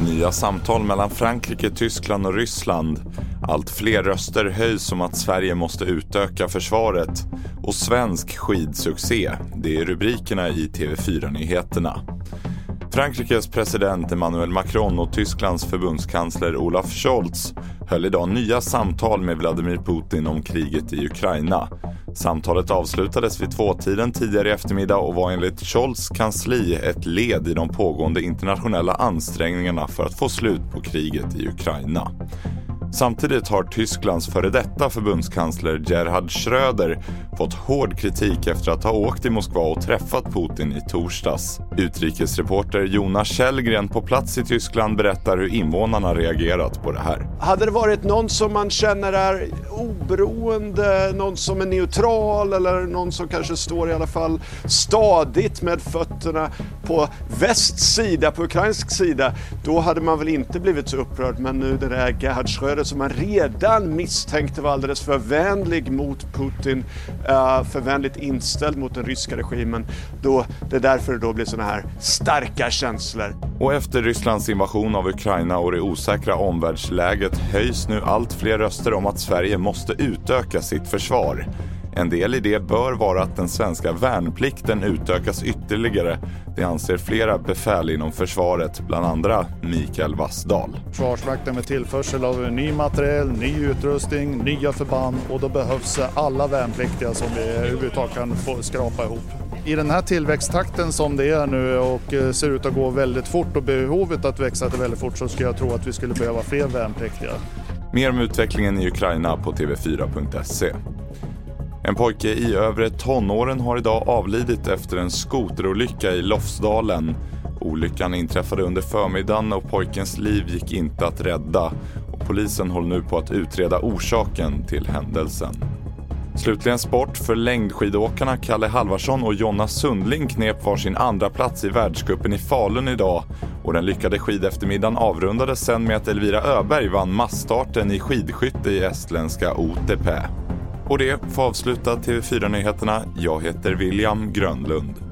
Nya samtal mellan Frankrike, Tyskland och Ryssland. Allt fler röster höjs om att Sverige måste utöka försvaret. Och svensk skidsuccé. Det är rubrikerna i TV4-nyheterna. Frankrikes president Emmanuel Macron och Tysklands förbundskansler Olaf Scholz höll idag nya samtal med Vladimir Putin om kriget i Ukraina. Samtalet avslutades vid tvåtiden tidigare i eftermiddag och var enligt Scholz kansli ett led i de pågående internationella ansträngningarna för att få slut på kriget i Ukraina. Samtidigt har Tysklands före detta förbundskansler Gerhard Schröder fått hård kritik efter att ha åkt till Moskva och träffat Putin i torsdags. Utrikesreporter Jonas Källgren på plats i Tyskland berättar hur invånarna reagerat på det här. Hade det varit någon som man känner är oberoende, någon som är neutral eller någon som kanske står i alla fall stadigt med fötterna på västs sida, på ukrainsk sida, då hade man väl inte blivit så upprörd. Men nu det där Gerhard Schröder som man redan misstänkte var alldeles för vänlig mot Putin, Eh, för vänligt inställd mot den ryska regimen, då, det är därför det då blir sådana här starka känslor. Och efter Rysslands invasion av Ukraina och det osäkra omvärldsläget höjs nu allt fler röster om att Sverige måste utöka sitt försvar. En del i det bör vara att den svenska värnplikten utökas ytterligare. Det anser flera befäl inom försvaret, bland andra Mikael Wassdal. Försvarsmakten med tillförsel av ny materiel, ny utrustning, nya förband och då behövs alla värnpliktiga som vi överhuvudtaget kan få skrapa ihop. I den här tillväxttakten som det är nu och ser ut att gå väldigt fort och behovet att växa väldigt fort så skulle jag tro att vi skulle behöva fler värnpliktiga. Mer om utvecklingen i Ukraina på tv4.se. En pojke i övre tonåren har idag avlidit efter en skoterolycka i Lofsdalen. Olyckan inträffade under förmiddagen och pojkens liv gick inte att rädda. Och polisen håller nu på att utreda orsaken till händelsen. Slutligen sport för längdskidåkarna Kalle Halvarsson och Jonna Sundling knep var sin andra plats i världscupen i Falun idag och den lyckade skideftermiddagen avrundades sen med att Elvira Öberg vann massstarten i skidskytte i estländska Otepää. Och det får avsluta TV4-nyheterna. Jag heter William Grönlund.